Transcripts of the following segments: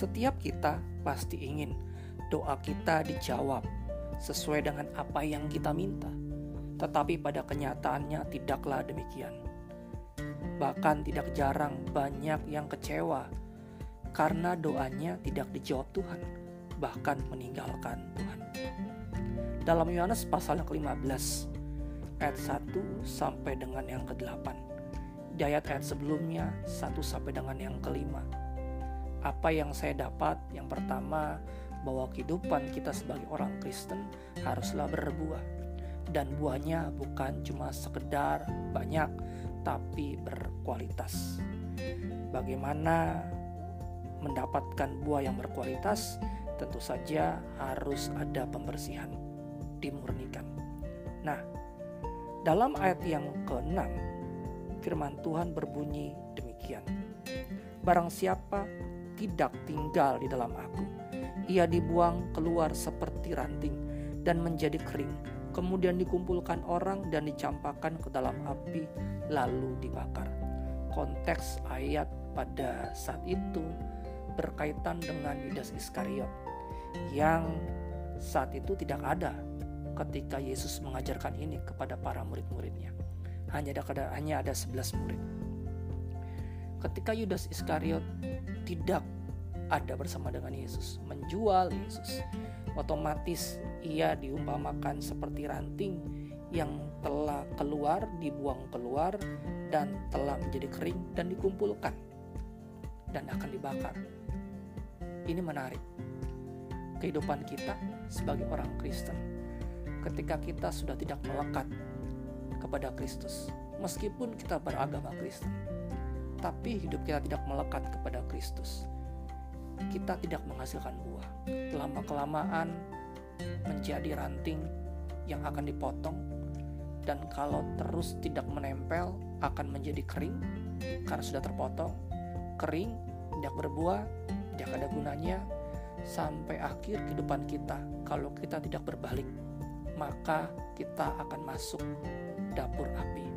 Setiap kita pasti ingin doa kita dijawab sesuai dengan apa yang kita minta, tetapi pada kenyataannya tidaklah demikian. Bahkan tidak jarang banyak yang kecewa karena doanya tidak dijawab Tuhan, bahkan meninggalkan Tuhan. Dalam Yohanes pasal yang ke-15 ayat 1 sampai dengan yang ke-8. Di ayat-ayat sebelumnya 1 sampai dengan yang kelima. Apa yang saya dapat? Yang pertama, bahwa kehidupan kita sebagai orang Kristen haruslah berbuah. Dan buahnya bukan cuma sekedar banyak, tapi berkualitas. Bagaimana mendapatkan buah yang berkualitas? Tentu saja harus ada pembersihan, dimurnikan. Nah, dalam ayat yang ke-6, firman Tuhan berbunyi demikian. Barang siapa tidak tinggal di dalam aku. Ia dibuang keluar seperti ranting dan menjadi kering, kemudian dikumpulkan orang dan dicampakkan ke dalam api, lalu dibakar. Konteks ayat pada saat itu berkaitan dengan Yudas Iskariot yang saat itu tidak ada ketika Yesus mengajarkan ini kepada para murid-muridnya. Hanya ada hanya ada 11 murid. Ketika Yudas Iskariot tidak ada bersama dengan Yesus, menjual Yesus, otomatis ia diumpamakan seperti ranting yang telah keluar, dibuang keluar, dan telah menjadi kering dan dikumpulkan dan akan dibakar. Ini menarik. Kehidupan kita sebagai orang Kristen, ketika kita sudah tidak melekat kepada Kristus, meskipun kita beragama Kristen, tapi hidup kita tidak melekat kepada Kristus. Kita tidak menghasilkan buah. Lama-kelamaan menjadi ranting yang akan dipotong dan kalau terus tidak menempel akan menjadi kering karena sudah terpotong, kering, tidak berbuah, tidak ada gunanya sampai akhir kehidupan kita kalau kita tidak berbalik maka kita akan masuk dapur api.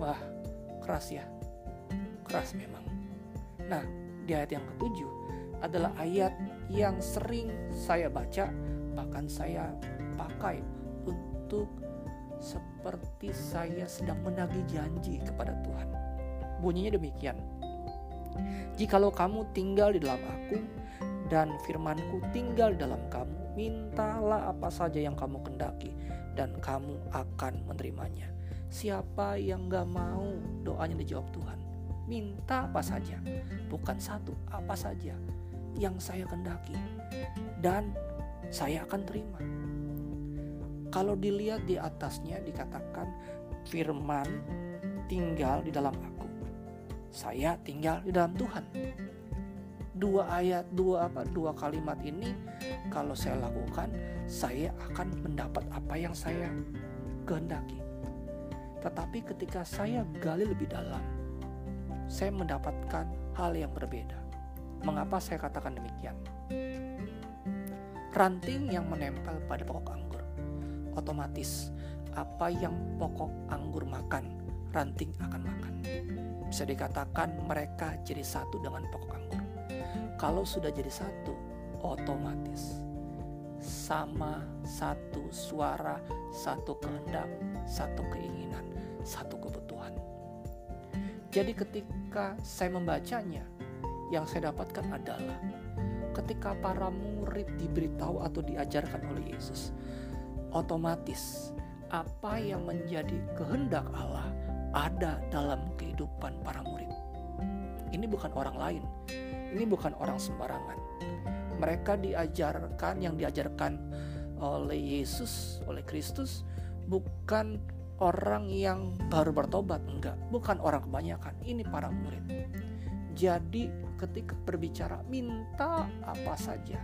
Wah, keras ya keras memang. Nah, di ayat yang ketujuh adalah ayat yang sering saya baca, bahkan saya pakai untuk seperti saya sedang menagih janji kepada Tuhan. Bunyinya demikian. Jikalau kamu tinggal di dalam aku dan firmanku tinggal dalam kamu, mintalah apa saja yang kamu kendaki dan kamu akan menerimanya. Siapa yang gak mau doanya dijawab Tuhan? Minta apa saja, bukan satu, apa saja yang saya kendaki, dan saya akan terima. Kalau dilihat di atasnya dikatakan firman tinggal di dalam aku. Saya tinggal di dalam Tuhan. Dua ayat, dua apa, dua kalimat ini kalau saya lakukan, saya akan mendapat apa yang saya kehendaki. Tetapi ketika saya gali lebih dalam, saya mendapatkan hal yang berbeda. Mengapa saya katakan demikian? Ranting yang menempel pada pokok anggur, otomatis apa yang pokok anggur makan, ranting akan makan. Bisa dikatakan mereka jadi satu dengan pokok anggur. Kalau sudah jadi satu, otomatis sama satu suara, satu kehendak, satu keinginan, satu kebutuhan. Jadi ketika saya membacanya, yang saya dapatkan adalah ketika para murid diberitahu atau diajarkan oleh Yesus, otomatis apa yang menjadi kehendak Allah ada dalam kehidupan para murid. Ini bukan orang lain, ini bukan orang sembarangan. Mereka diajarkan yang diajarkan oleh Yesus, oleh Kristus, bukan orang yang baru bertobat enggak. Bukan orang kebanyakan ini para murid. Jadi ketika berbicara minta apa saja.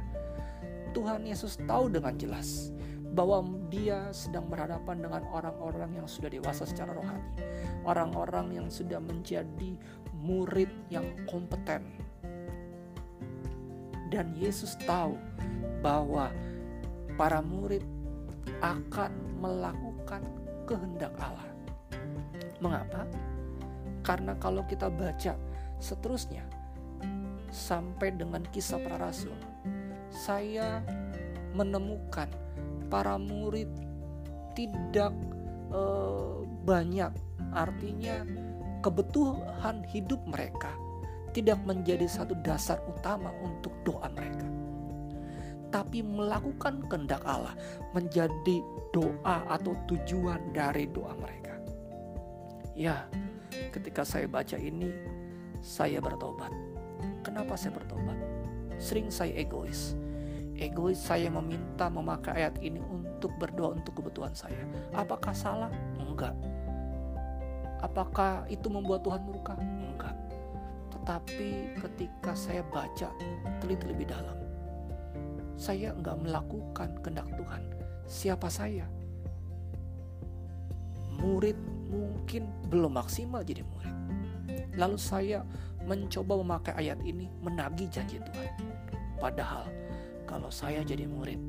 Tuhan Yesus tahu dengan jelas bahwa dia sedang berhadapan dengan orang-orang yang sudah dewasa secara rohani. Orang-orang yang sudah menjadi murid yang kompeten. Dan Yesus tahu bahwa para murid akan melakukan kehendak Allah. Mengapa? Karena kalau kita baca seterusnya, sampai dengan kisah para rasul, saya menemukan para murid tidak eh, banyak, artinya kebutuhan hidup mereka tidak menjadi satu dasar utama untuk doa mereka, tapi melakukan kehendak Allah menjadi doa atau tujuan dari doa mereka. Ya, ketika saya baca ini, saya bertobat. Kenapa saya bertobat? Sering saya egois. Egois saya meminta memakai ayat ini untuk berdoa untuk kebutuhan saya. Apakah salah? Enggak. Apakah itu membuat Tuhan murka? Enggak. Tetapi ketika saya baca teliti lebih dalam, saya enggak melakukan kehendak Tuhan. Siapa saya? Murid mungkin belum maksimal jadi murid. Lalu saya mencoba memakai ayat ini menagih janji Tuhan. Padahal kalau saya jadi murid,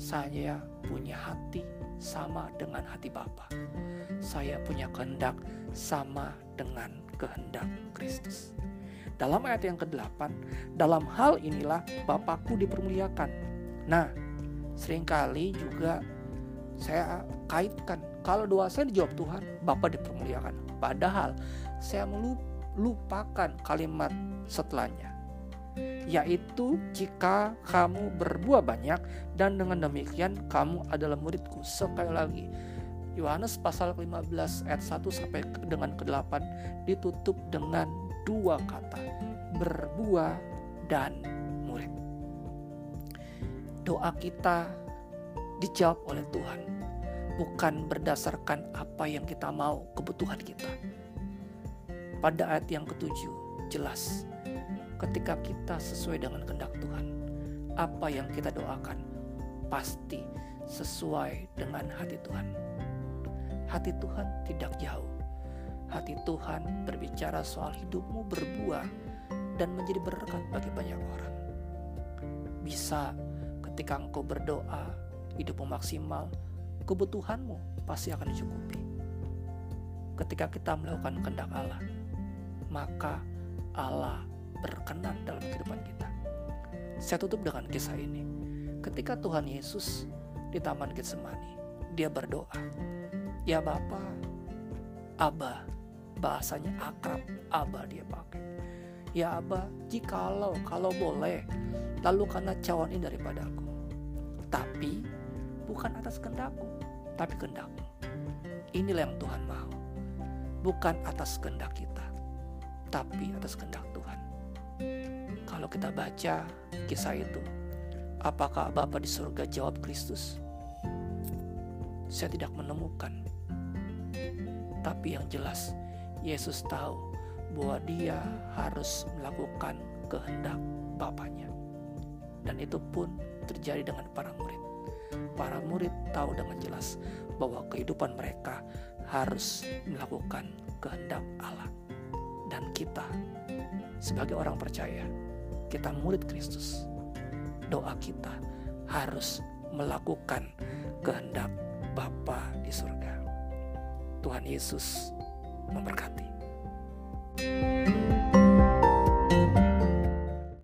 saya punya hati sama dengan hati Bapa. Saya punya kehendak sama dengan kehendak Kristus. Dalam ayat yang ke-8, dalam hal inilah Bapakku dipermuliakan. Nah, sering kali juga saya kaitkan kalau doa saya dijawab Tuhan, Bapa dipermuliakan. Padahal saya melupakan kalimat setelahnya yaitu jika kamu berbuah banyak dan dengan demikian kamu adalah muridku. Sekali lagi, Yohanes pasal 15 ayat 1 sampai dengan ke-8 ditutup dengan dua kata, berbuah dan murid. Doa kita dijawab oleh Tuhan, bukan berdasarkan apa yang kita mau, kebutuhan kita. Pada ayat yang ketujuh, jelas ketika kita sesuai dengan kehendak Tuhan, apa yang kita doakan pasti sesuai dengan hati Tuhan. Hati Tuhan tidak jauh. Hati Tuhan berbicara soal hidupmu berbuah dan menjadi berkat bagi banyak orang. Bisa ketika engkau berdoa, hidupmu maksimal, kebutuhanmu pasti akan dicukupi. Ketika kita melakukan kehendak Allah, maka Allah berkenan dalam kehidupan kita. Saya tutup dengan kisah ini. Ketika Tuhan Yesus di Taman Getsemani, dia berdoa, "Ya Bapa, Aba, bahasanya akrab, Aba dia pakai. Ya Aba, jikalau kalau boleh, lalu karena cawan ini daripadaku. Tapi bukan atas kehendakku, tapi kehendakmu. Inilah yang Tuhan mau. Bukan atas kehendak kita, tapi atas kehendak Tuhan. Kalau kita baca kisah itu, apakah Bapa di surga jawab Kristus? Saya tidak menemukan. Tapi yang jelas, Yesus tahu bahwa dia harus melakukan kehendak Bapaknya. Dan itu pun terjadi dengan para murid. Para murid tahu dengan jelas bahwa kehidupan mereka harus melakukan kehendak Allah. Dan kita sebagai orang percaya, kita murid Kristus. Doa kita harus melakukan kehendak Bapa di surga. Tuhan Yesus memberkati. Thank you